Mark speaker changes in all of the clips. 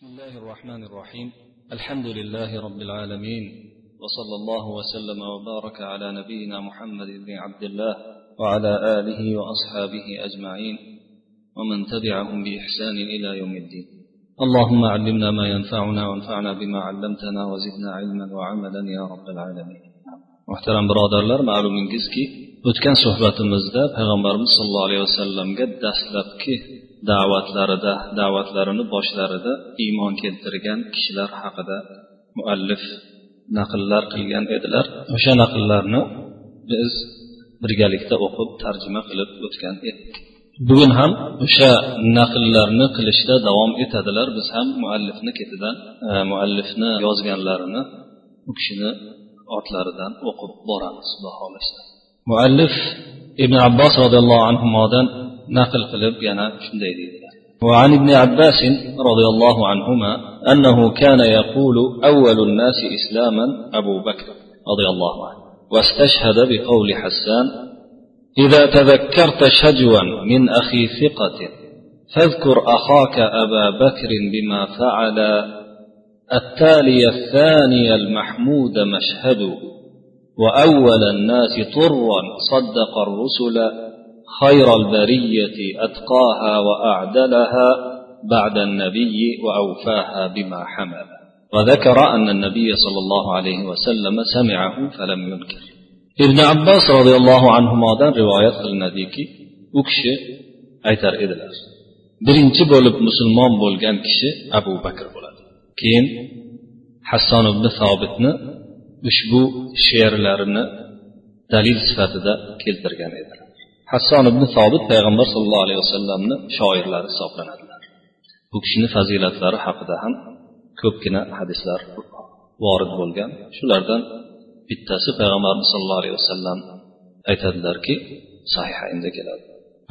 Speaker 1: بسم الله الرحمن الرحيم. الحمد لله رب العالمين. وصلى الله وسلم وبارك على نبينا محمد بن عبد الله وعلى آله وأصحابه أجمعين. ومن تبعهم بإحسان إلى يوم الدين. اللهم علمنا ما ينفعنا وانفعنا بما علمتنا وزدنا علما وعملا يا رب العالمين. muhtaram birodarlar ma'lumingizki o'tgan suhbatimizda payg'ambarimiz sollallohu alayhi vasallamga dastlabki da'vatlarida da'vatlarini boshlarida iymon keltirgan kishilar haqida muallif naqllar qilgan edilar. O'sha naqllarni biz birgalikda o'qib tarjima qilib o'tgan edik. Bugun ham o'sha naqllarni qilishda davom etadilar. Biz ham muallifni ketidan e, muallifni yozganlarini u kishini otlaridan o'qib boramiz baholashda muallif ibn abbos roziyallohu anhudan naql qilib yana shunday deydilar وعن ابن عباس رضي الله عنهما أنه كان يقول أول الناس إسلاما أبو بكر رضي الله عنه واستشهد بقول حسان إذا تذكرت شجوا من أخي ثقة فاذكر أخاك أبا بكر بما فعل التالي الثاني المحمود مشهد وأول الناس طرا صدق الرسل خير البرية أتقاها وأعدلها بعد النبي وأوفاها بما حمل وذكر أن النبي صلى الله عليه وسلم سمعه فلم ينكر ابن عباس رضي الله عنهما رواية qilinadiki u kishi aytar edilar birinchi bo'lib musulmon bo'lgan kishi abu bakr bo'ladi keyin hasson ibn sobitni ushbu she'rlarini dalil sifatida keltirgan edilar hasson ibn sobit payg'ambar sallallohu alayhi vasallamni shoirlari hisoblanadilar bu kishini fazilatlari haqida ham ko'pgina hadislar vorid bo'lgan. Shulardan bittasi payg'ambarimiz sallallohu alayhi vasallam aytadilarki sahihaynda keladi.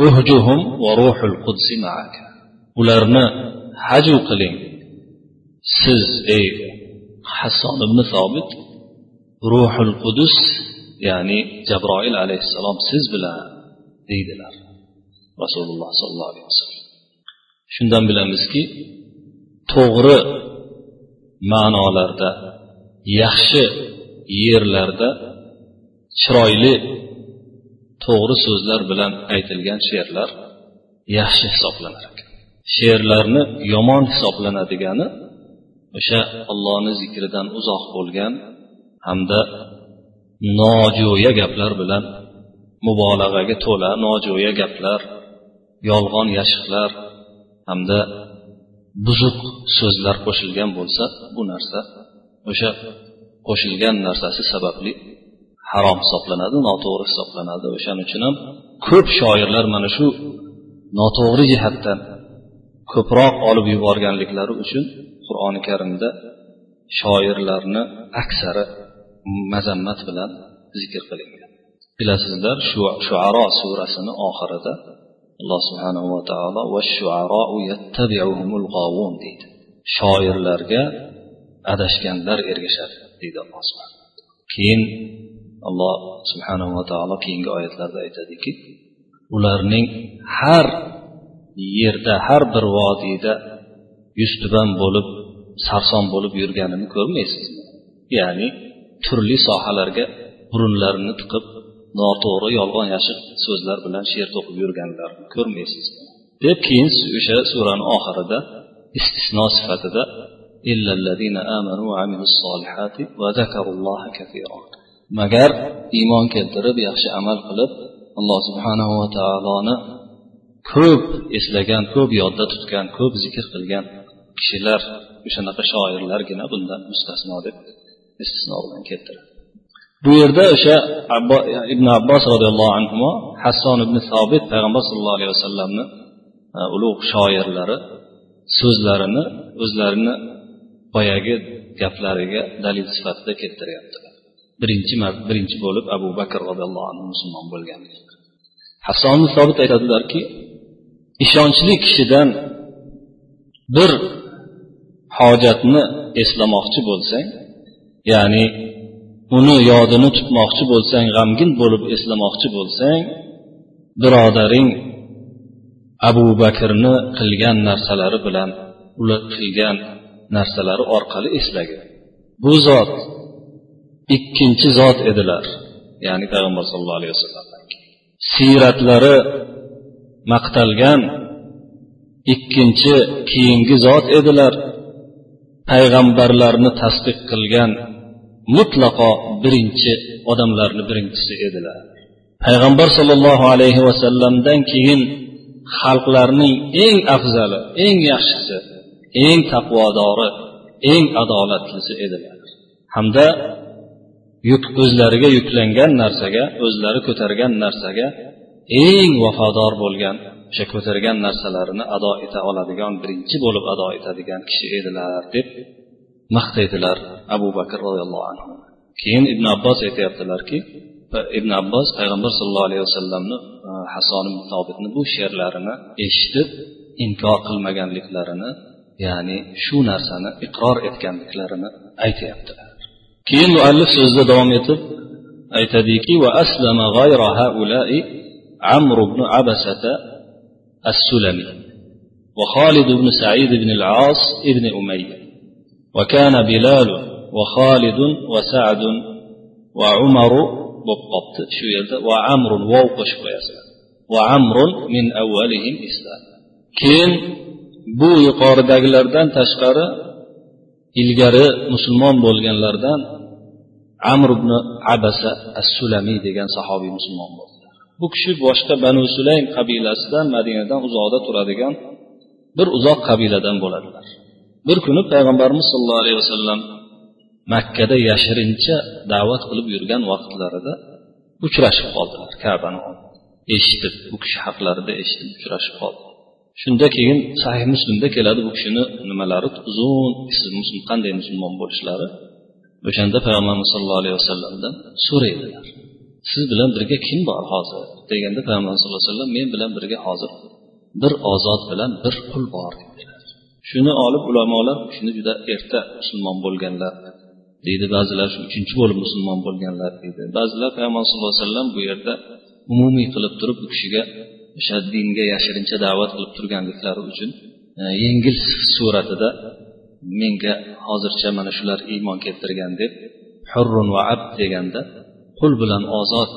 Speaker 1: Uhjuhum va ruhul qudsi maaka ularni haju qiling. Siz ey hasson ibn sobit ruhul qudus ya'ni jabroil alayhissalom siz bilan deydilar. Rasululloh sollallohu alayhi vasallam. Shundan bilamizki to'g'ri ma'nolarda yaxshi yerlarda chiroyli to'g'ri so'zlar bilan aytilgan she'rlar yaxshi hisoblanar ekan. She'rlarni yomon hisoblanadigani o'sha ollohni zikridan uzoq bo'lgan hamda nojo'ya gaplar bilan mubolag'aga to'la nojo'ya gaplar yolg'on yashiqlar hamda buzuq so'zlar qo'shilgan bo'lsa bu narsa o'sha qo'shilgan narsasi sababli harom hisoblanadi noto'g'ri hisoblanadi. O'shaning uchun ham ko'p shoirlar mana shu noto'g'ri jihatdan ko'proq olib yuborganliklari uchun qur'oni karimda shoirlarni aksari mazammat bilan zikr qilingan. Bilasizlar shuaro surasini oxirida alloh subhanahu va taolo deydi. Shoirlarga adashganlar ergashadi deydi alloh subhan keyin alloh subhanahu va taolo keyingi oyatlarda aytadiki ularning har yerda har bir vodiyda yuztuban bo'lib sarson bo'lib yurganini ko'rmaysizmi? Ya'ni turli sohalarga burunlarini tiqib noto'g'ri yolg'on yashiq so'zlar bilan she'r to'qib yurganlarni ko'rmaysiz. Deb keyin o'sha surani oxirida istisno sifatida magar iymon keltirib yaxshi amal qilib alloh subhanahu va taoloni ko'p eslagan ko'p yodda tutgan ko'p zikr qilgan kishilar o'shanaqa shoirlargina bundan mustasno deb istisno bilan keltiradi. Bu yerda o'sha ibn abbos roziyallohu anhu hasson ibn sobit payg'ambar sallallohu alayhi vasallamni e, ulug' shoirlari so'zlarini o'zlarini boyagi gaplariga dalil sifatida keltiryaptilar birinchi birinchi bo'lib abu bakr roziyallohu anhu musulmon bo'lgan hasson ibn sobit aytadilarki ishonchli kishidan bir hojatni eslamoqchi bo'lsang ya'ni uni yodini tutmoqchi bo'lsang g'amgin bo'lib eslamoqchi bo'lsang birodaring abu bakrni qilgan narsalari bilan ular qilgan narsalari orqali eslagin bu zot ikkinchi zot edilar ya'ni payg'ambar sallallohu alayhi vasallam. Siyratlari maqtalgan ikkinchi keyingi zot edilar. Payg'ambarlarni tasdiq qilgan mutlaqo birinchi odamlarni birinchisi edilar. Payg'ambar sollallohu alayhi vasallamdan keyin xalqlarning eng afzali eng yaxshisi eng taqvodori eng adolatlisi edilar. Hamda yuk o'zlariga yuklangan narsaga o'zlari ko'targan narsaga eng vafodor bo'lgan o'sha ko'targan narsalarini ado eta oladigan birinchi bo'lib ado etadigan kishi edilar deb maqtaydilar abu bakr roziyallohu anhu. Keyin ibn abbos aytyaptilarki ibn abbos payg'ambar sollallohu alayhi vasallamni e, hason ibn tobitni bu she'rlarini eshitib inkor qilmaganliklarini ya'ni shu narsani iqror etganliklarini aytyaptilar keyin muallif so'zida davom etib aytadiki va aslama g'ayra haulai amr ibn abasata as-sulami va xolid ibn said ibn al-as ibn umayya. وكان بلال وخالد وسعد وعمر بالضبط شو يلد وعمر ووقش وعمر من أولهم إسلام keyin bu yuqoridagilardan tashqari ilgari musulmon bo'lganlardan amr ibn abasa as sulamiy degan sahobiy musulmon bo'ldilar bu kishi boshqa banu sulaym qabilasidan madinadan uzoqda turadigan bir uzoq qabiladan bo'ladilar bir kuni payg'ambarimiz sollallohu alayhi vasallam makkada yashirincha da'vat qilib yurgan vaqtlarida uchrashib qoldilar kabani eshitib bu kishi haqlarida eshitib uchrashib qoldi. Shunda keyin sahih muslimda keladi bu kishini nimalari uzun siz qanday musulmon bo'lishlari. O'shanda payg'ambarimiz sallallohu alayhi vasallamdan so'raydilar siz bilan birga kim bor hozir? Deganda payg'ambarimiz sallallohu alayhi vasallam men bilan birga hozir bir ozod bilan bir qul bor dedilar. Shuni olib ulamolar shuni juda erta musulmon bo'lganlar deydi ba'zilar shu uchinchi bo'lib musulmon bo'lganlar deydi. Ba'zilar payg'ambar sallallohu alayhi vasallam bu yerda umumiy qilib turib bu kishiga o'sha dinga yashirincha da'vat qilib turganliklari uchun e, yengil suratida menga hozircha mana shular iymon keltirgan deb hurrun va abd deganda qul bilan ozod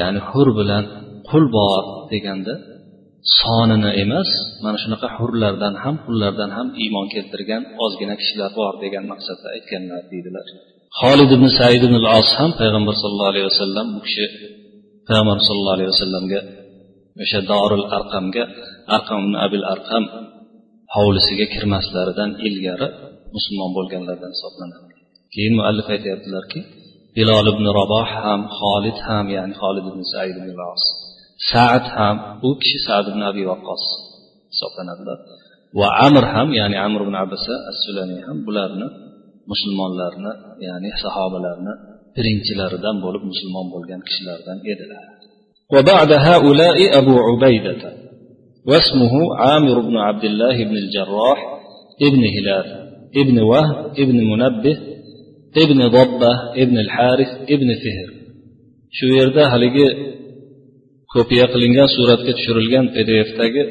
Speaker 1: ya'ni hur bilan qul bor deganda sonini emas mana shunaqa hurlardan ham qullardan ham iymon keltirgan ozgina kishilar bor degan maqsadda aytganlar deydilar. Holid ibn said ibn al os ham payg'ambar sallallohu alayhi vasallam bu kishi payg'ambar sallallohu alayhi vasallamga o'sha dorul arqamga arqam ibn abil arqam hovlisiga kirmaslaridan ilgari musulmon bo'lganlardan hisoblanadi. Keyin muallif aytyaptilarki bilol ibn raboh ham xolid ham ya'ni xolid ibn said ibn os saad ham u kishi sad ibn abi vaqqos hisoblanadilar va amr ham ya'ni amr ibn abasa as sulamiy ham bularni musulmonlarni ya'ni sahobalarni birinchilaridan bo'lib musulmon bo'lgan kishilardan edilar وبعد هؤلاء أبو عبيدة واسمه عامر بن عبد الله بن الجراح ابن هلال ابن وهب ابن منبه ابن ضبة ابن الحارث ابن فهر shu yerda haligi kopiya qilingan suratga tushirilgan pdfdagi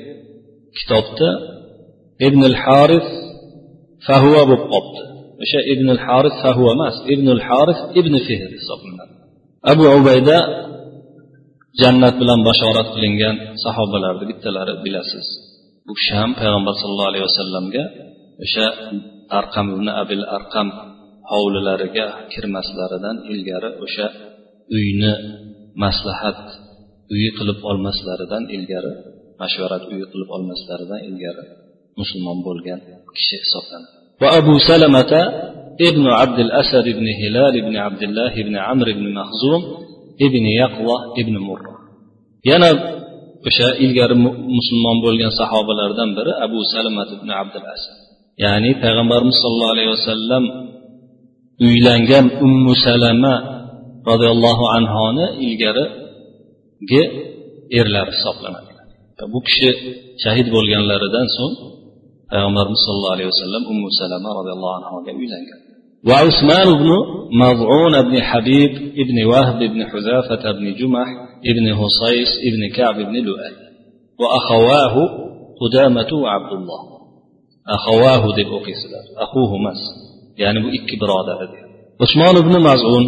Speaker 1: kitobda ibn al haris fahuva bo'lib qolibdi. O'sha ibn al haris fahuva emas ibn al haris ibn fehr hisoblanadi. Abu ubayda jannat bilan bashorat qilingan sahobalarni bittalari bilasiz. Bu kishi ham payg'ambar sallallohu alayhi vasallamga o'sha arqam ibn abil arqam hovlilariga kirmaslaridan ilgari o'sha uyni maslahat uyi qilib olmaslaridan ilgari mashvarat uyi qilib olmaslaridan ilgari musulmon bo'lgan kishi hisoblanadi. Va abu salamata ibn abdul asad ibn hilal ibn abdullah ibn amr ibn mahzum ibn yaqva ibn murra yana o'sha ilgari musulmon bo'lgan sahobalardan biri abu salamat ibn abdul asad. Ya'ni payg'ambarimiz sollallohu alayhi vasallam uylangan ummu salama roziyallohu anhoni ilgari ilgarigi erlari hisoblanadi bu kishi shahid bo'lganlaridan so'ng payg'ambarimiz sollallohu alayhi vasallam ummu salama roziyallohu anhoga uylangan وعثمان بن مضعون بن حبيب بن وهب بن حذافة بن جمح بن هصيس بن كعب بن لؤي وأخواه قدامة وعبد الله deb o'qiysizlar ahuhu emas ya'ni bu ikki birodar edi usmon ibn mazun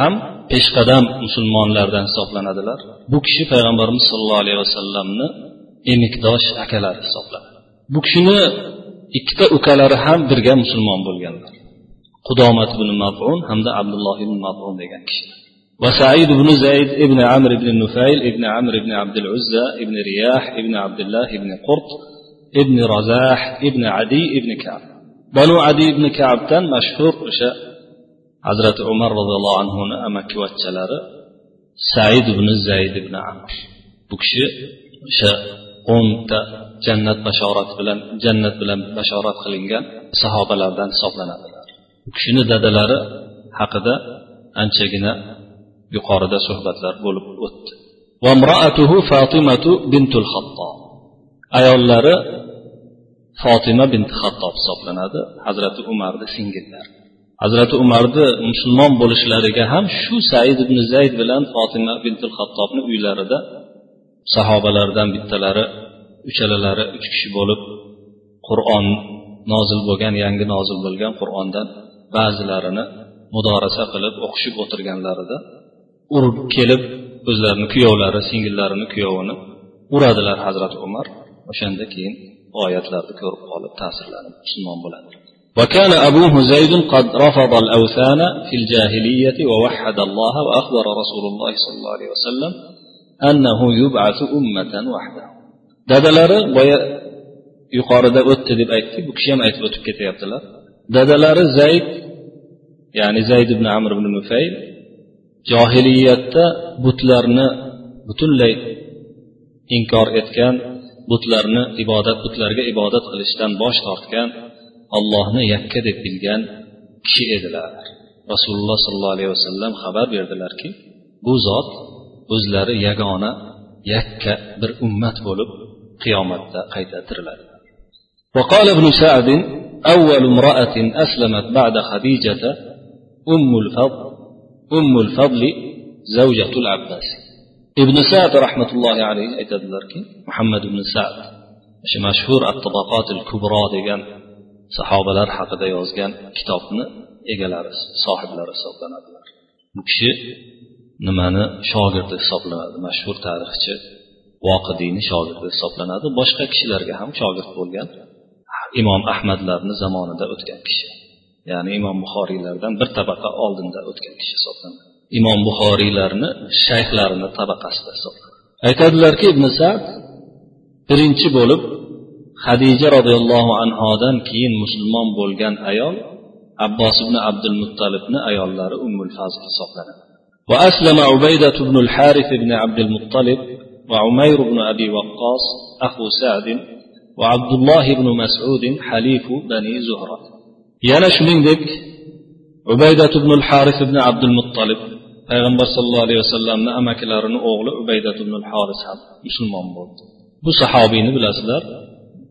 Speaker 1: ham peshqadam musulmonlardan hisoblanadilar bu kishi payg'ambarimiz sollallohu alayhi vasallamni emikdosh akalari hisoblanadi bu kishini ikkita ukalari ham birga musulmon bo'lganlar. Qudomat ibn mabun hamda abdulloh ibn mabun degan kishi va said ibn ابن ibn amr ibn nufayl ibn amr ibn العزى ابن ibn ابن ibn الله ibn qurt ibn razah ibn adi ibn kab. بنو adi ibn كعب mashhur o'sha hazrati umar roziyallohu anhuni amakivachchalari said ibn zayd ibn amr. Bu kishi o'sha o'nta jannat bashorati bilan jannat bilan bashorat qilingan sahobalardan hisoblanadilar u kishini dadalari haqida anchagina yuqorida suhbatlar bo'lib o'tdi. Ayollari fotima binti xattob hisoblanadi. Hazrati umarni singillari hazrati umarni musulmon bo'lishlariga ham shu said ibn zayd bilan fotima bintul xattobni uylarida sahobalardan bittalari uchalalari uch kishi bo'lib qur'on nozil bo'lgan yangi nozil bo'lgan qur'ondan ba'zilarini mudorasa qilib o'qishib o'tirganlarida urib kelib o'zlarini kuyovlari singillarini kuyovini uradilar hazrati umar. O'shanda keyin oyatlarni ko'rib qolib ta'sirlanib musulmon bo'ladilar وكان أبوه زيد قد رفض الأوثان في الجاهلية ووحد الله وأخبر رسول الله صلى الله عليه وسلم أنه يبعث أمة وحده dadalari boya yuqorida o'tdi deb aytdik bu kishi ham aytib o'tib ketyaptilar dadalari zayd ya'ni zayd ibn amr ibn nufayl johiliyatda butlarni butunlay inkor etgan butlarni ibodat butlarga ibodat qilishdan bosh tortgan ollohni yakka deb bilgan kishi edilar rasululloh sollallohu alayhi vasallam xabar berdilarki bu zot o'zlari yagona yakka bir ummat bo'lib qiyomatda qayta tiriladi وقال ابن سعد أول امرأة أسلمت بعد خديجة أم الفضل أم الفضل زوجة العباس ابن سعد رحمة الله عليه aytadilarki muhammad ibn sad o'sha mashhur at tabaqotil kubro degan sahobalar haqida yozgan kitobni egalari sohiblari hisoblanadilar. Bu kishi nimani shogirdi hisoblanadi? Mashhur tarixchi voqidiyni shogirdi hisoblanadi. Boshqa kishilarga ham shogird bo'lgan imom ahmadlarni zamonida o'tgan kishi. Ya'ni imom buxoriylardan bir tabaqa oldinda o'tgan kishi hisoblanadi. Imom buxoriylarni shayxlarini tabaqasida hisoblanadi. Aytadilarki ibn sad birinchi bo'lib hadija roziyallohu anhodan keyin musulmon bo'lgan ayol abbos ibn abdul muttalibni ayollari ummul fazl hisoblanadi وأسلم عبيدة بن الحارث بن عبد المطلب وعمير بن أبي وقاص أخو سعد وعبد الله بن مسعود حليف بني زهرة yana shuningdek ubaydat ibn haris ibn abdul muttolib payg'ambar sallallohu alayhi vasallamni amakilarini o'g'li ubaydat ibn haris ham musulmon bo'ldi bu sahobiyni bilasizlar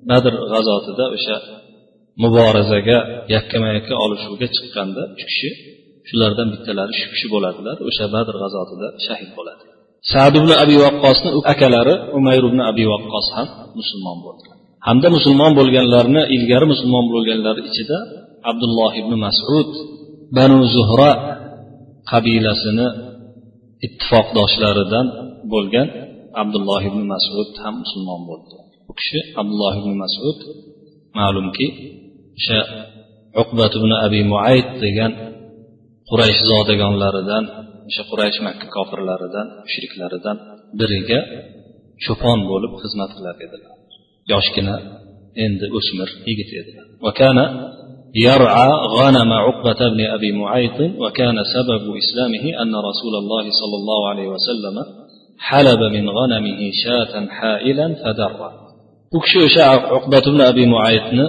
Speaker 1: badr g'azotida o'sha muborazaga yakkama yakka olishuvga chiqqanda uch kishi shulardan bittalari shu kishi bo'ladilar. O'sha badr g'azotida shahid bo'ladi. Sad ibn abi vaqqosni akalari umayr ibn abi vaqqos ham musulmon bo'ldilar hamda musulmon bo'lganlarni ilgari musulmon bo'lganlar ichida abdulloh ibn masud banu zuhra qabilasini ittifoqdoshlaridan bo'lgan abdulloh ibn masud ham musulmon bo'ldi. bu kishi abdulloh ibn masud ma'lumki o'sha uqbat ibn abi muayt degan quraysh zodagonlaridan o'sha quraysh makka kofirlaridan mushriklaridan biriga cho'pon bo'lib xizmat qilar edilar yoshgina endi o'smir yigit edilar يرعى غنم عقبة بن أبي معيط وكان سبب إسلامه أن رسول الله صلى الله عليه وسلم حلب من غنمه شاة حائلا فدر u kishi o'sha uqbat ibn abi muaytni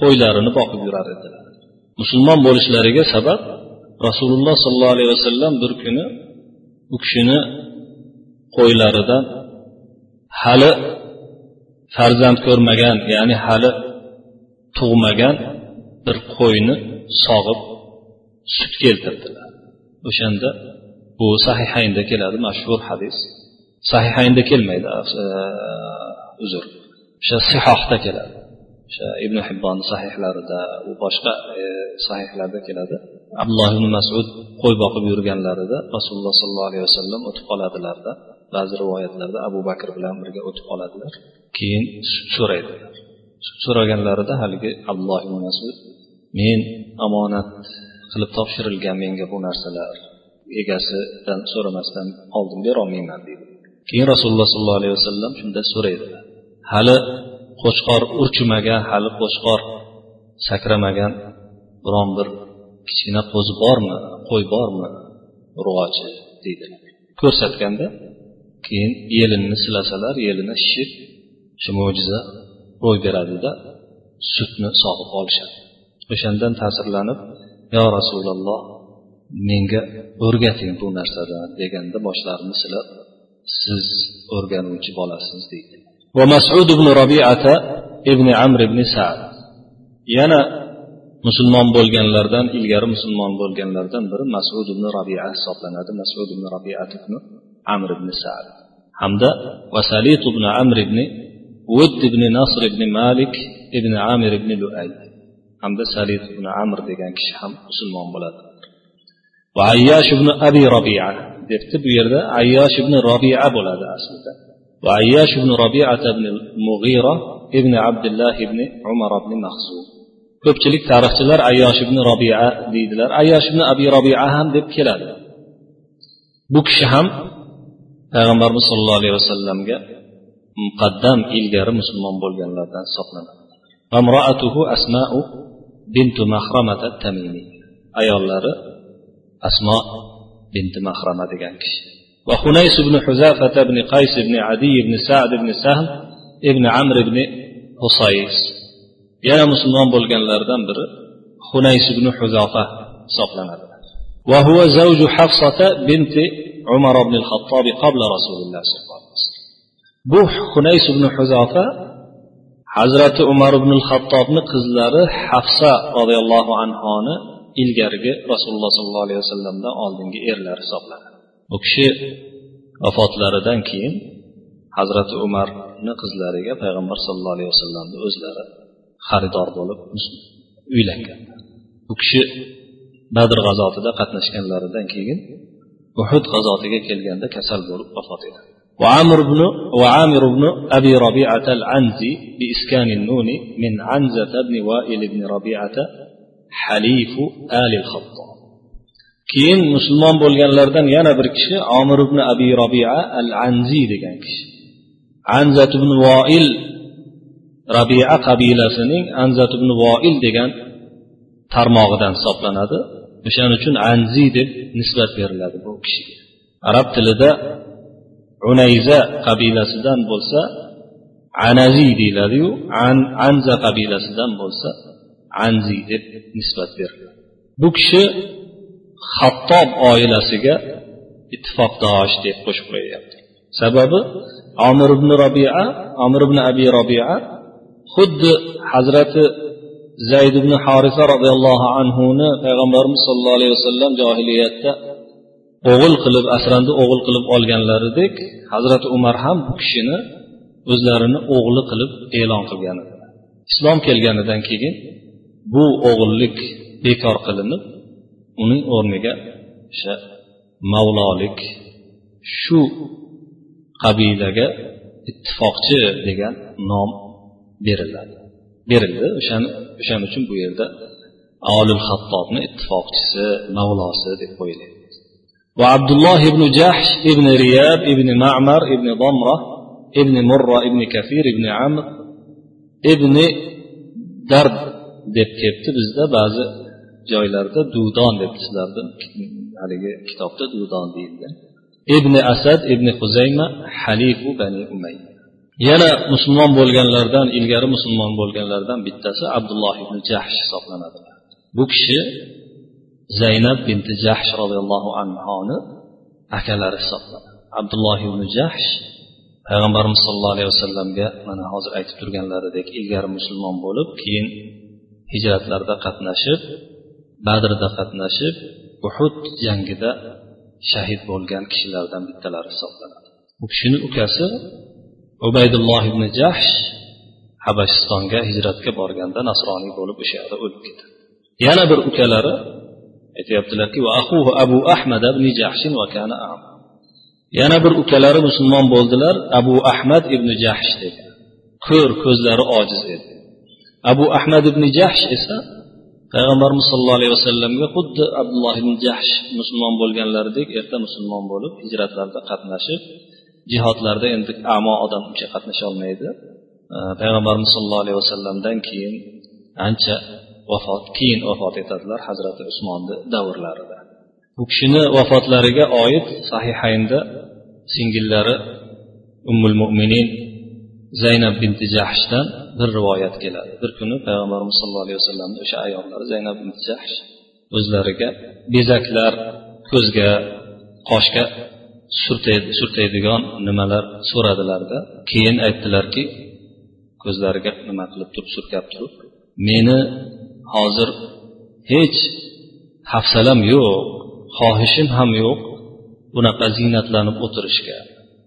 Speaker 1: qo'ylarini boqib yurar edilar musulmon bo'lishlariga sabab rasululloh sollallohu alayhi vasallam bir kuni u kishini qo'ylaridan hali farzand ko'rmagan ya'ni hali tug'magan bir qo'yni sog'ib sut keltirdilar. O'shanda bu sahihaynda keladi mashhur hadis. Sahihaynda kelmaydi uzr. O'sha sihohda keladi. O'sha ibn hibbon sahihlarida u boshqa e, sahihlarda keladi. Abdulloh ibn masud qo'y boqib yurganlarida rasululloh sollallohu alayhi vasallam o'tib qoladilarda. Ba'zi rivoyatlarda abu bakr bilan birga o'tib qoladilar. Keyin so'raydi. So'raganlarida haligi abdulloh ibn masud men omonat qilib topshirilgan menga bu narsalar egasidan so'ramasdan oldin berolmayman deydi. Keyin rasululloh sollallohu alayhi vasallam shunda so'raydilar hali qo'chqor urchimagan hali qo'chqor sakramagan. Biron bir kichkina qo'zi bormi qo'y bormi urg'ochi deydi. Ko'rsatganda keyin yelinni silasalar yelini shishib shu mo'jiza ro'y beradida sutni sog'ib olishadi. O'shandan ta'sirlanib yo rasululloh menga o'rgating bu narsadan deganda boshlarini silab siz o'rganuvchi bolasiz deydi. ومسعود بن ربيعة ابن عمرو بن سعد yana musulmon bo'lganlardan ilgari musulmon bo'lganlardan biri masud ibn rabia hisoblanadi masud ibn rabiat ibn amr ibn sad hamda vasalit ibn amr ibn ud ibn nasr ibn malik ibn amir ibn luay hamda salit ibn amr degan kishi ham musulmon bo'ladi va ayyash ibn abi robia debdi bu yerda ayyosh ibn robia bo'ladi aslida Va ayyash ibn بن ibn ابن ibn abdullah ibn umar ibn مخزوم ko'pchilik tarixchilar ayyosh ibn robia deydilar. Ayyosh ibn abi robia ham deb keladi. Bu kishi ham payg'ambarimiz sollallohu alayhi vasallamga muqaddam ilgari musulmon bo'lganlardan hisoblanadi. Asmau bintu mahramata tamimi ayollari asmo binti mahrama degan kishi. وخنيس بن حذافة بن قيس بن عدي بن سعد بن سهل ابن عمرو بن حصيس yana musulmon bo'lganlardan biri hunays ibn huzofa hisoblanadi وهو زوج حفصة بنت عمر بن الخطاب قبل رسول الله صلى الله عليه وسلم bu hunays ibn huzofa hazrati umar ibn hattobni qizlari hafsa roziyallohu anhoni ilgarigi rasululloh sollallohu alayhi vasallamdan oldingi erlari hisoblanadi u kishi vafotlaridan keyin hazrati umarni qizlariga payg'ambar sallallohu alayhi vasallamni o'zlari xaridor bo'lib uylangan u kishi badr g'azotida qatnashganlaridan keyin uhud g'azotiga kelganda kasal bo'lib vafot etadi وعمر بن وعامر بن أبي ربيعة العنزي بإسكان النون من عنزة بن وائل بن ربيعة حليف آل الخطاب keyin musulmon bo'lganlardan yana bir kishi omir ibn abi robia al anzi degan kishi. Anzat ibn voil rabia qabilasining anzat ibn voil degan tarmog'idan hisoblanadi. O'shaning uchun anzi deb nisbat beriladi bu kishiga arab tilida unayza qabilasidan bo'lsa anazi deyiladiyu an anza qabilasidan bo'lsa anzi deb nisbat beriladi. Bu kishi hattob oilasiga ittifoqdosh deb qo'shib qo'yyapti sababi omir ibn robia omir ibn abi robia xuddi hazrati zayd ibn horisa roziyallohu anhuni payg'ambarimiz sollallohu alayhi vasallam johiliyatda o'g'il qilib asrandi o'g'il qilib olganlaridek hazrati umar ham bu kishini o'zlarini o'g'li qilib e'lon qilgan. Islom kelganidan keyin bu o'g'illik bekor qilinib uning o'rniga o'sha mavlolik shu qabilaga ittifoqchi degan nom beriladi berildi o'shani o'shaning uchun bu yerda olil hattobni ittifoqchisi mavlosi deb qo'yiladi وعبد الله بن جحش ابن رياب ابن معمر ابن ضمرة ابن مرة ابن كثير ابن عمرو ابن درد deb kelibdi bizda ba'zi joylarda dudon deb sizlarda haligi kitobda dudon deyilgan. Ibn asad ibn huzayma halifu bani umay yana musulmon bo'lganlardan ilgari musulmon bo'lganlardan bittasi abdulloh ibn jahsh hisoblanadi. Bu kishi zaynab binti jahsh roziyallohu anhoni akalari hisoblanadi. Abdulloh ibn jahsh payg'ambarimiz sollallohu alayhi vasallamga mana hozir aytib turganlaridek ilgari musulmon bo'lib keyin hijratlarda qatnashib badrda qatnashib uhud jangida shahid bo'lgan kishilardan bittalari hisoblanadi. U kishini ukasi ubaydulloh ibn jahsh habashistonga hijratga borganda nasroniy bo'lib o'sha yerda o'lib ketadi. Yana bir ukalari aytyaptilarki abu ahmad ibn jahshin va kana yana bir ukalari musulmon bo'ldilar abu ahmad ibn jahsh degan ko'r ko'zlari ojiz edi. Abu ahmad ibn jahsh esa payg'ambarimiz sollallohu alayhi vasallamga xuddi abdulloh ibn jahsh musulmon bo'lganlaridek erta musulmon bo'lib hijratlarda qatnashib jihodlarda endi amo odam uncha qatnasha olmaydi. Payg'ambarimiz sollallohu alayhi vasallamdan keyin ancha vafot keyin vafot etadilar hazrati usmonni davrlarida. Bu kishini vafotlariga oid sahihaynda singillari ummul mo'minin zaynab binti jahshdan bir rivoyat keladi. Bir kuni payg'ambarimiz sallallohu alayhi vasallamni o'sha ayollari zaynab binti jahsh o'zlariga bezaklar ko'zga qoshga surtaydigan nimalar so'radilarda keyin aytdilarki ko'zlariga nima qilib turib surkab turib meni hozir hech hafsalam yo'q xohishim ham yo'q bunaqa ziynatlanib o'tirishga.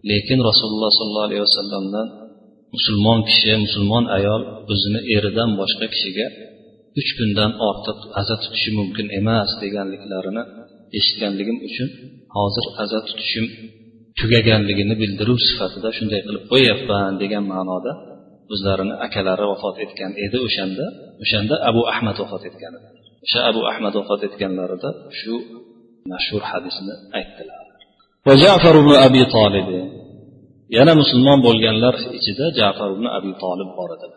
Speaker 1: Lekin rasululloh sollallohu alayhi vasallamdan musulmon kishi musulmon ayol o'zini eridan boshqa kishiga uch kundan ortiq aza tutishi mumkin emas deganliklarini eshitganligim uchun hozir aza tutishim tugaganligini bildiruv sifatida shunday qilib qo'yyapman degan ma'noda o'zlarini akalari vafot etgan edi o'shanda. O'shanda abu ahmad vafot etgan edi. O'sha abu ahmad vafot etganlarida shu mashhur hadisni aytdilar. Va jafar ibn abi tolib yana musulmon bo'lganlar ichida jafar ibn abi tolib bor edi.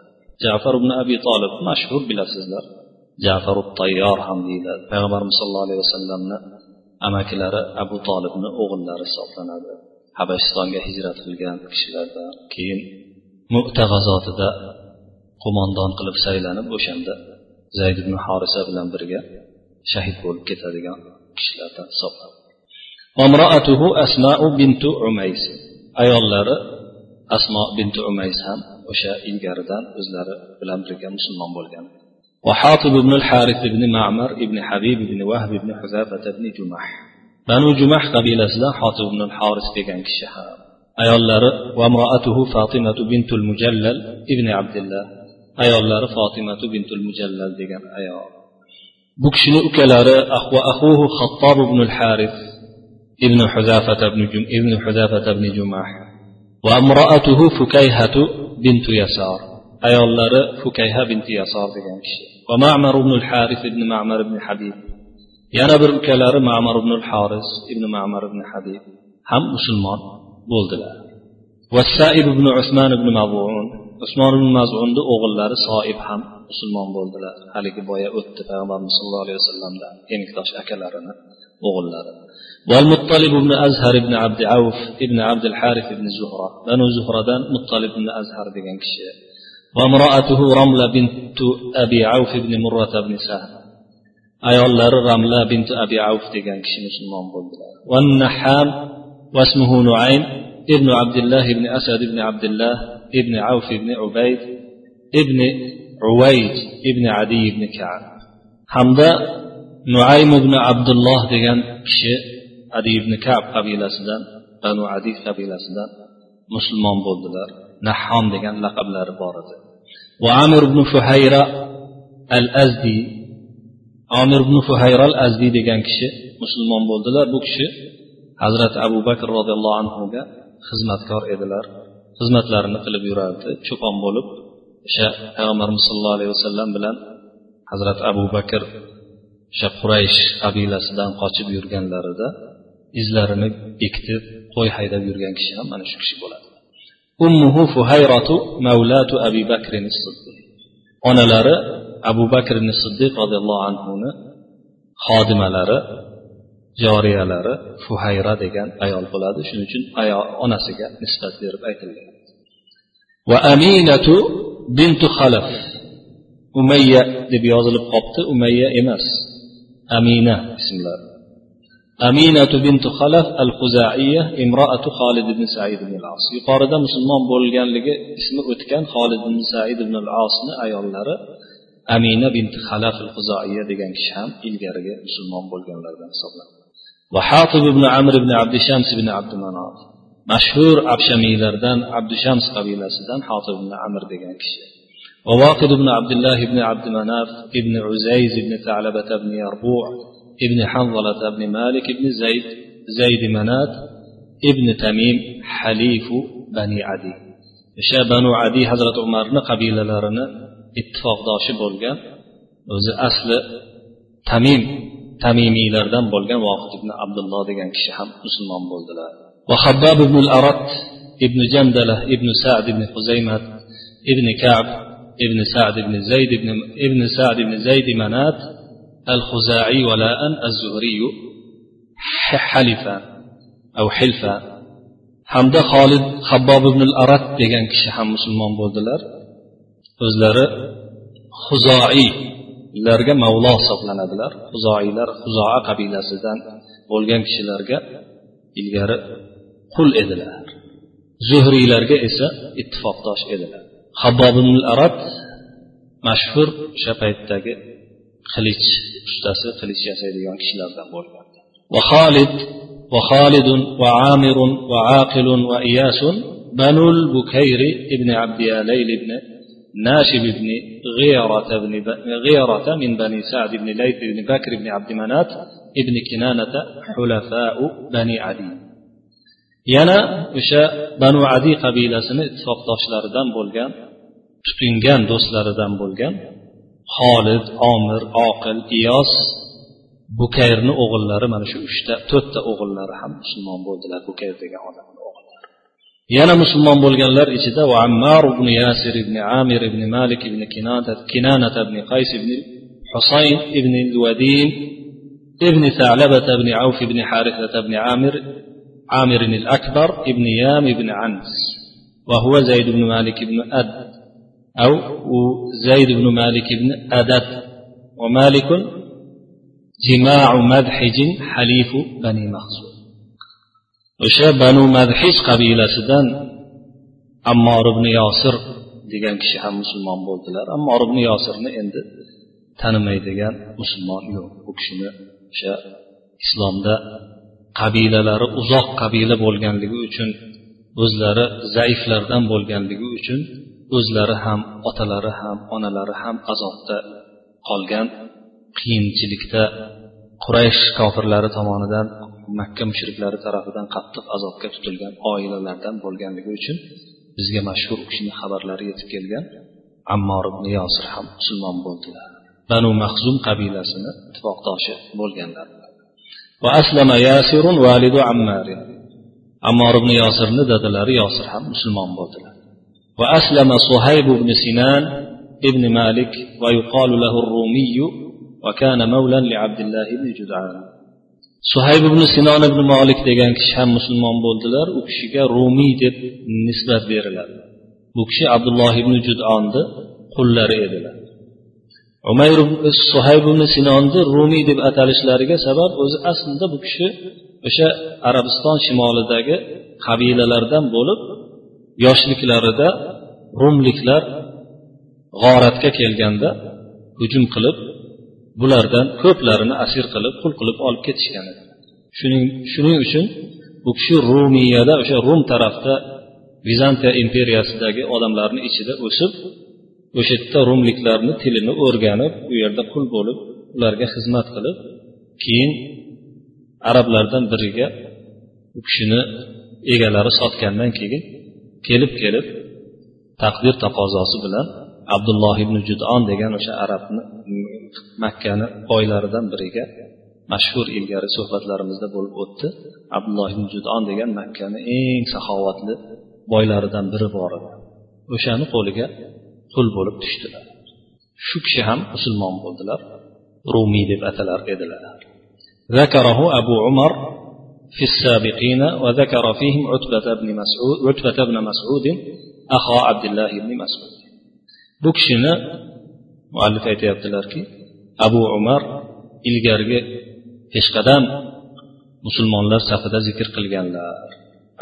Speaker 1: Jafar ibn abi tolib mashhur bilasizlar. Jafar tayyor ham deyiladi. Payg'ambarimiz sollallohu alayhi vasallamni amakilari abu tolibni o'g'illari hisoblanadi. Habashistonga hijrat qilgan kishilardan keyin mu'ta g'azotida qo'mondon qilib saylanib o'shanda zayd ibn horisa bilan birga shahid bo'lib ketadigan kishilardan hisoblanadi. وامرأته أسماء بنت umays. ayollari asmo bintu umays ham o'sha ilgaridan o'zlari bilan birga musulmon bo'lgan وحاطب بن الحارث بن معمر بن حبيب بن وهب بن حذافة بن جمح بنو جمح قبيلة حاطب بن الحارث degan kishi ham ayollari وامرأته فاطمة بنت المجلل ابن عبد الله ayollari fotimatu bintul mujallal degan ayol bu kishini ukalari va ahuhu xattob ibn haris ibn huzafat ibn ibn huzafat ibn jumah va imroatuhu fukayhatu bintu yasar ayollari fukayha binti yasor degan kishi va ma'mar ibn haris ibn ma'mar ibn habib yana bir ukalari ma'mar ibn haris ibn ma'mar ibn habib ham musulmon bo'ldilar والسائب بن عثمان بن مظعون usmon ibn mazunni o'g'illari soib ham musulmon bo'ldilar haligi boya o'tdi payg'ambarimiz sallallohu alayhi vasallamdan emikdosh akalarini o'g'illari والمطلب بن أزهر بن عبد عوف ابن عبد الحارث بن زهرة. بنو زهرة مطلب بن أزهر ديgan kishi وامرأته رملة بنت أبي عوف بن مرة بن سهل. ayollari ramla binti abi avf degan kishi musulmon bo'ldilar والنحام واسمه نعيم ابن عبد الله بن أسد بن عبد الله ابن عوف بن عبيد ابن عويد ابن عدي بن كعب. hamda nuaym ibn abdulloh degan kishi adi ibn kab qabilasidan banu adi qabilasidan musulmon bo'ldilar. Nahhom degan laqablari bor edi. Va amir ibn fuhayra al azdi amir ibn fuhayra al azdi degan kishi musulmon bo'ldilar. Bu kishi hazrati abu bakr roziyallohu anhuga xizmatkor edilar. Xizmatlarini qilib yurardi. Cho'pon bo'lib o'sha payg'ambarimiz sollallohu alayhi vasallam bilan hazrati abu bakr o'sha quraysh qabilasidan qochib yurganlarida izlarini bekitib qo'y haydab yurgan kishi ham mana shu kishi bo'ladi. Ummuhu fuhayratu mavlatu abi bakrin siddiq. Onalari abu bakr siddiq roziyallohu anhuni xodimalari joriyalari fuhayra degan ayol bo'ladi. Shuning uchun onasiga nisbat berib aytilgan. Va aminatu bintu xalaf umayya deb yozilib qolibdi umayya emas amina ismlari. aminatu bintu xalaf al huzaiya imroatu xolid ibn said ibn al as yuqorida musulmon bo'lganligi ismi o'tgan xolid ibn said ibn al asni ayollari amina binti xalaf al huzoiya degan kishi ham ilgarigi musulmon bo'lganlardan hisoblanadi va hatib ibn amr ibn abdishams ibn abdumanof mashhur abshamiylardan abdushams qabilasidan hatib ibn amr degan kishi وواقد بن عبد الله بن عبد مناف بن عزيز بن ثعلبة بن يربوع ابن حنظلة بن مالك بن زيد زيد منات ابن تميم حليف بني عدي. إشاء بنو عدي حضرة عمر قبيلة لارنا اتفاق داشي بولغان. وزي أصل تميم تميمي لاردن بولغان. واخد ابن عبد الله ديگن كشي هم مسلمان بولدلا وخباب بن الأرت ابن جندلة ابن سعد بن خزيمة ابن كعب ابن سعد بن زيد ابن ابن سعد بن زيد منات. الخزاعي ولاء الزهري حلفا أو حلفا hamda xolid habbob ibn arat degan kishi ham musulmon bo'ldilar o'zlari huzoiylarga mavlo hisoblanadilar huzoiylar huzoa qabilasidan bo'lgan kishilarga ilgari qul edilar zuhriylarga esa ittifoqdosh edilar habbob ibn arat mashhur o'sha paytdagi qilich ustasi qilich yasaydigan kishilardan bo'lgan va xolid وخالد وعامر وعاقل وإياس بنو البكير ابن عبد ياليل بن ناشب بن غيرة بن غيرة من بني سعد بن ليث بن بكر بن عبد منات ابن كنانة حلفاء بني عدي yana o'sha banu adiy qabilasini ittifoqdoshlaridan bo'lgan tutingan do'stlaridan bo'lgan xolid omir oqil iyos bukayrni o'g'illari mana shu uchta to'rtta o'g'illari ham musulmon bo'ldilar bukayr degan odamni o'g'illari yana musulmon bo'lganlar ichida ammar ibn yasir ibn amir ibn malik ibn kinanat ibn qays ibn husayn ibn الودين ابن ثعلبة بن عوف بن حارثة بن عامر عامر الأكبر ابن يام بن عنس وهو زيد بن مالك بن أد أو زيد بن مالك بن أدد ومالك جماع مدحج حليف بني مخزوم o'sha banu madhij qabilasidan ammor ibn yosir degan kishi ham musulmon bo'ldilar ammor ibn yosirni endi tanimaydigan musulmon yo'q u kishini o'sha islomda qabilalari uzoq qabila bo'lganligi uchun o'zlari zaiflardan bo'lganligi uchun o'zlari ham otalari ham onalari ham azobda qolgan qiyinchilikda quraysh kofirlari tomonidan makka mushriklari tarafidan qattiq azobga tutilgan oilalardan bo'lganligi uchun bizga mashhur u kishini xabarlari yetib kelgan ammor ibn yosir ham musulmon bo'ldilar. Banu mahzum qabilasini ittifoqdoshi bo'lganlar. Va aslama yasirun validu ammar ammor ibn yosirni dadalari yosir ham musulmon bo'ldilar. va aslama suhayb ibn sinan ibn malik va yuqalu lahu الرومي وكان مولا لعبد الله بن جدعان suhayb ibn sinon ibn molik degan kishi ham musulmon bo'ldilar u kishiga rumiy deb nisbat beriladi bu kishi abdulloh ibn judonni qullari edilar umayr suhayb ibn sinonni rumiy deb atalishlariga sabab o'zi aslida bu kishi o'sha arabiston shimolidagi qabilalardan bo'lib yoshliklarida rumliklar g'oratga kelganda hujum qilib bulardan ko'plarini asir qilib qul qilib olib ketishgan edi. Shuning shuning uchun bu kishi rumiyada o'sha rum tarafda vizantiya imperiyasidagi odamlarni ichida o'sib o'sha yerda rumliklarni tilini o'rganib u yerda qul bo'lib ularga xizmat qilib keyin arablardan biriga u kishini egalari sotgandan keyin kelib kelib taqdir taqozosi bilan abdulloh ibn judon degan o'sha arabni makkani boylaridan biriga mashhur ilgari suhbatlarimizda bo'lib o'tdi abdulloh ibn judon degan makkani eng saxovatli boylaridan biri bor edi o'shani qo'liga qul bo'lib tushdilar shu kishi ham musulmon bo'ldilar rumiy deb atalar edilar ذكره أبو عمر في السابقين وذكر فيهم عتبة بن مسعود عتبة بن مسعود أخا عبد الله بن مسعود bu kishini muallif aytyaptilarki abu umar ilgarigi peshqadam musulmonlar safida zikr qilganlar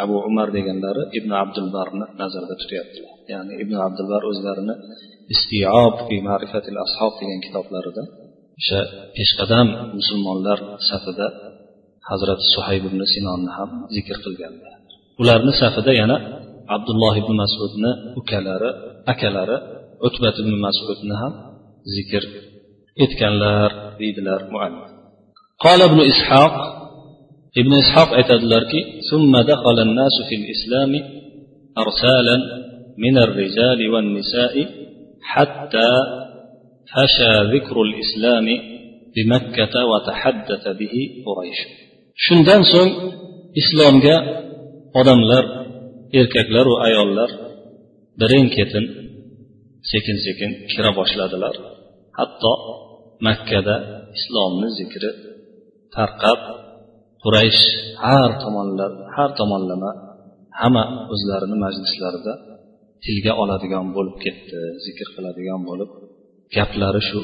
Speaker 1: abu umar deganlari ibn abdulbarni nazarda tutyaptilar ya'ni ibn abdulbar o'zlarini istiob fi ma'rifatil ashob degan kitoblarida o'sha peshqadam musulmonlar safida hazrati suhayb ibn sinonni ham zikr qilganlar ularni safida yana abdulloh ibn masudni ukalari akalari utbat ibn masudni ham zikr etganlar deydilar muallif قال ابن إسحاق ابن إسحاق aytadilarki ثم دخل الناس في الإسلام أرسالا من الرجال والنساء حتى فشى ذكر الإسلام بمكة وتحدث به قريش shundan so'ng islomga odamlar erkaklaru ayollar birin ketin sekin sekin kira boshladilar. Hatto makkada islomni zikri tarqab quraysh har tomonlar har tomonlama hamma o'zlarini majlislarida tilga oladigan bo'lib ketdi zikr qiladigan bo'lib gaplari shu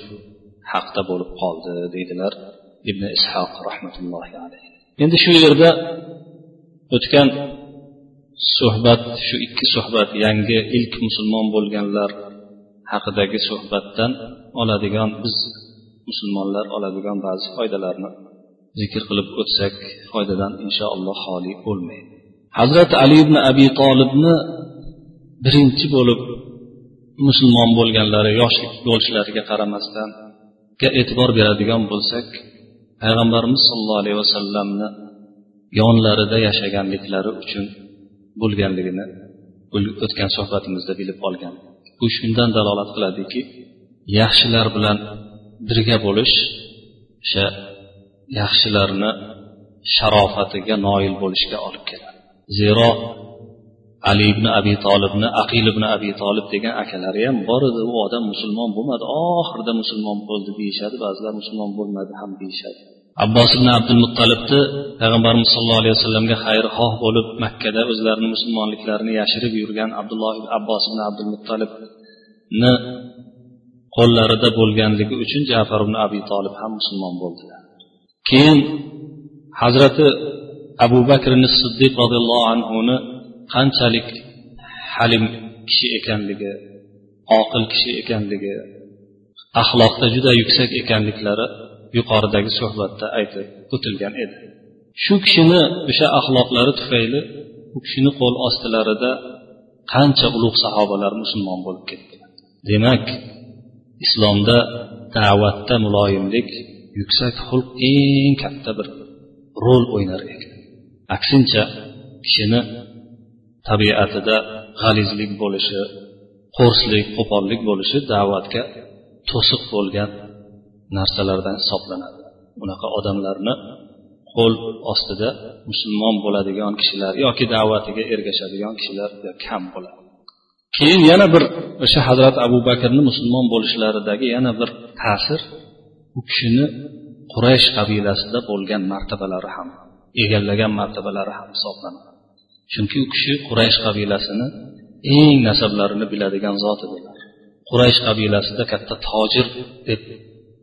Speaker 1: haqda bo'lib qoldi deydilar ibn ishoq rahmatullohi alayhi endi shu yerda o'tgan suhbat shu ikki suhbat yangi ilk musulmon bo'lganlar haqidagi suhbatdan oladigan biz musulmonlar oladigan ba'zi foydalarni zikr qilib o'tsak foydadan inshaalloh xoli bo'lmaydi. Hazrati ali ibn abi tolibni birinchi bo'lib musulmon bo'lganlari yoshlik bo'lishlariga qaramasdan e'tibor beradigan bo'lsak payg'ambarimiz sollallohu alayhi vasallamni yonlarida yashaganliklari uchun bo'lganligini o'tgan suhbatimizda bilib olgan. Bu shundan dalolat qiladiki yaxshilar bilan birga bo'lish o'sha yaxshilarni sharofatiga noil bo'lishga olib keladi. Zero ali ibn abi tolibni aqil ibn abi tolib degan akalari ham bor edi. U odam musulmon bo'lmadi. Oxirida musulmon bo'ldi deyishadi. Ba'zilar musulmon bo'lmadi ham deyishadi. Abbos ibn abdul muttalibni payg'ambarimiz sollallohu alayhi vasallamga xayrixoh bo'lib makkada o'zlarini musulmonliklarini yashirib yurgan abdulloh abbos ibn abdul muttalibni qo'llarida bo'lganligi uchun jafar ibn abi tolib ham musulmon bo'ldilar. Keyin hazrati abu bakr siddiq roziyallohu anhuni qanchalik halim kishi ekanligi oqil kishi ekanligi axloqda juda yuksak ekanliklari yuqoridagi suhbatda aytib o'tilgan edi. Shu kishini o'sha axloqlari tufayli u kishini qo'l ostilarida qancha ulug' sahobalar musulmon bo'lib ketdi. Demak islomda da'vatda muloyimlik yuksak xulq eng katta bir rol o'ynar ekan. Aksincha kishini tabiatida g'alizlik bo'lishi qo'rslik qo'pollik bo'lishi da'vatga to'siq bo'lgan narsalardan hisoblanadi. Unaqa odamlarni qo'l ostida musulmon bo'ladigan kishilar yoki da'vatiga ergashadigan kishilar kam bo'ladi. Keyin yana bir o'sha hazrat abu bakrni musulmon bo'lishlaridagi yana bir ta'sir u kishini quraysh qabilasida bo'lgan martabalari ham egallagan martabalari ham hisoblanadi. Chunki u kishi quraysh qabilasini eng nasablarini biladigan zot edilar. Quraysh qabilasida katta tojir deb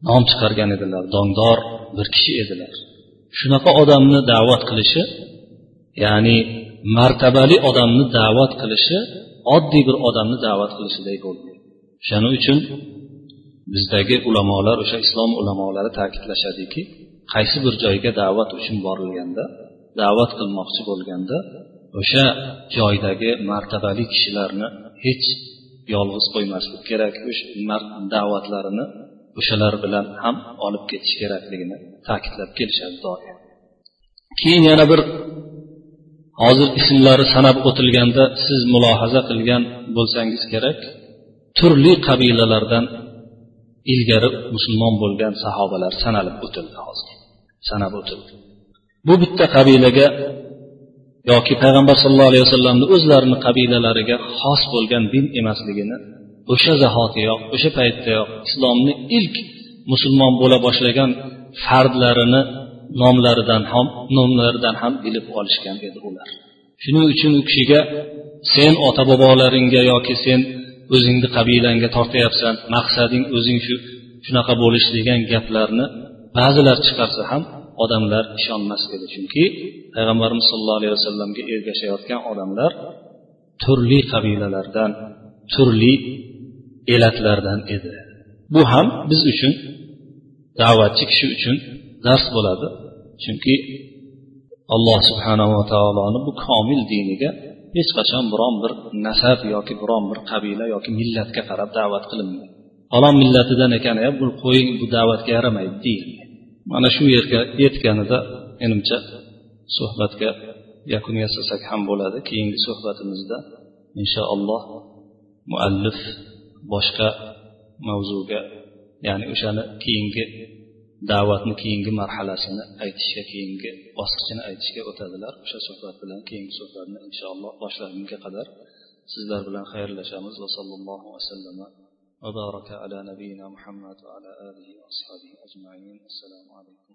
Speaker 1: nom chiqargan edilar dongdor bir kishi edilar. Shunaqa odamni da'vat qilishi ya'ni martabali odamni da'vat qilishi oddiy bir odamni da'vat qilishiday bo'ldi. O'shaning uchun bizdagi ulamolar o'sha islom ulamolari ta'kidlashadiki qaysi bir joyga da'vat uchun borilganda da'vat qilmoqchi bo'lganda o'sha joydagi martabali kishilarni hech yolg'iz qo'ymaslik kerak o'sha da'vatlarini o'shalar bilan ham olib ketish kerakligini ta'kidlab kelishadi doim. Keyin yana bir hozir ismlari sanab o'tilganda siz mulohaza qilgan bo'lsangiz kerak turli qabilalardan ilgari musulmon bo'lgan sahobalar sanalib o'tildi hozir sanab o'tildi. Bu bitta qabilaga yoki payg'ambar sallallohu alayhi vasallamni o'zlarini qabilalariga xos bo'lgan din emasligini o'sha zahotiyoq o'sha paytdayoq islomni ilk musulmon bo'la boshlagan fardlarini nomlaridan ham nomlaridan ham bilib olishgan edi ular. Shuning uchun u kishiga sen ota bobolaringga yoki sen o'zingni qabilangga tortyapsan maqsading o'zing shu shunaqa bo'lish degan gaplarni ba'zilar chiqarsa ham odamlar ishonmas edi. Chunki payg'ambarimiz sollallohu alayhi vasallamga ergashayotgan odamlar turli qabilalardan turli elatlardan edi. Bu ham biz uchun da'vatchi kishi uchun dars bo'ladi. Chunki alloh subhanava taoloni bu komil diniga hech qachon biron bir nasab yoki biron bir qabila yoki millatga qarab da'vat qilinmaydi. Falon millatidan ekan bu qo'ying bu da'vatga yaramaydi deyildi mana shu yerga yetganida menimcha suhbatga yakun yasasak ham bo'ladi. Keyingi suhbatimizda inshaalloh muallif boshqa mavzuga ya'ni o'shani keyingi da'vatni keyingi marhalasini aytishga keyingi bosqichini aytishga o'tadilar. O'sha suhbat bilan keyingi suhbatni inshaalloh boshlagunga qadar sizlar bilan xayrlashamiz. Va sallallohu vasallam وبارك على نبينا محمد وعلى آله وأصحابه أجمعين. السلام عليكم.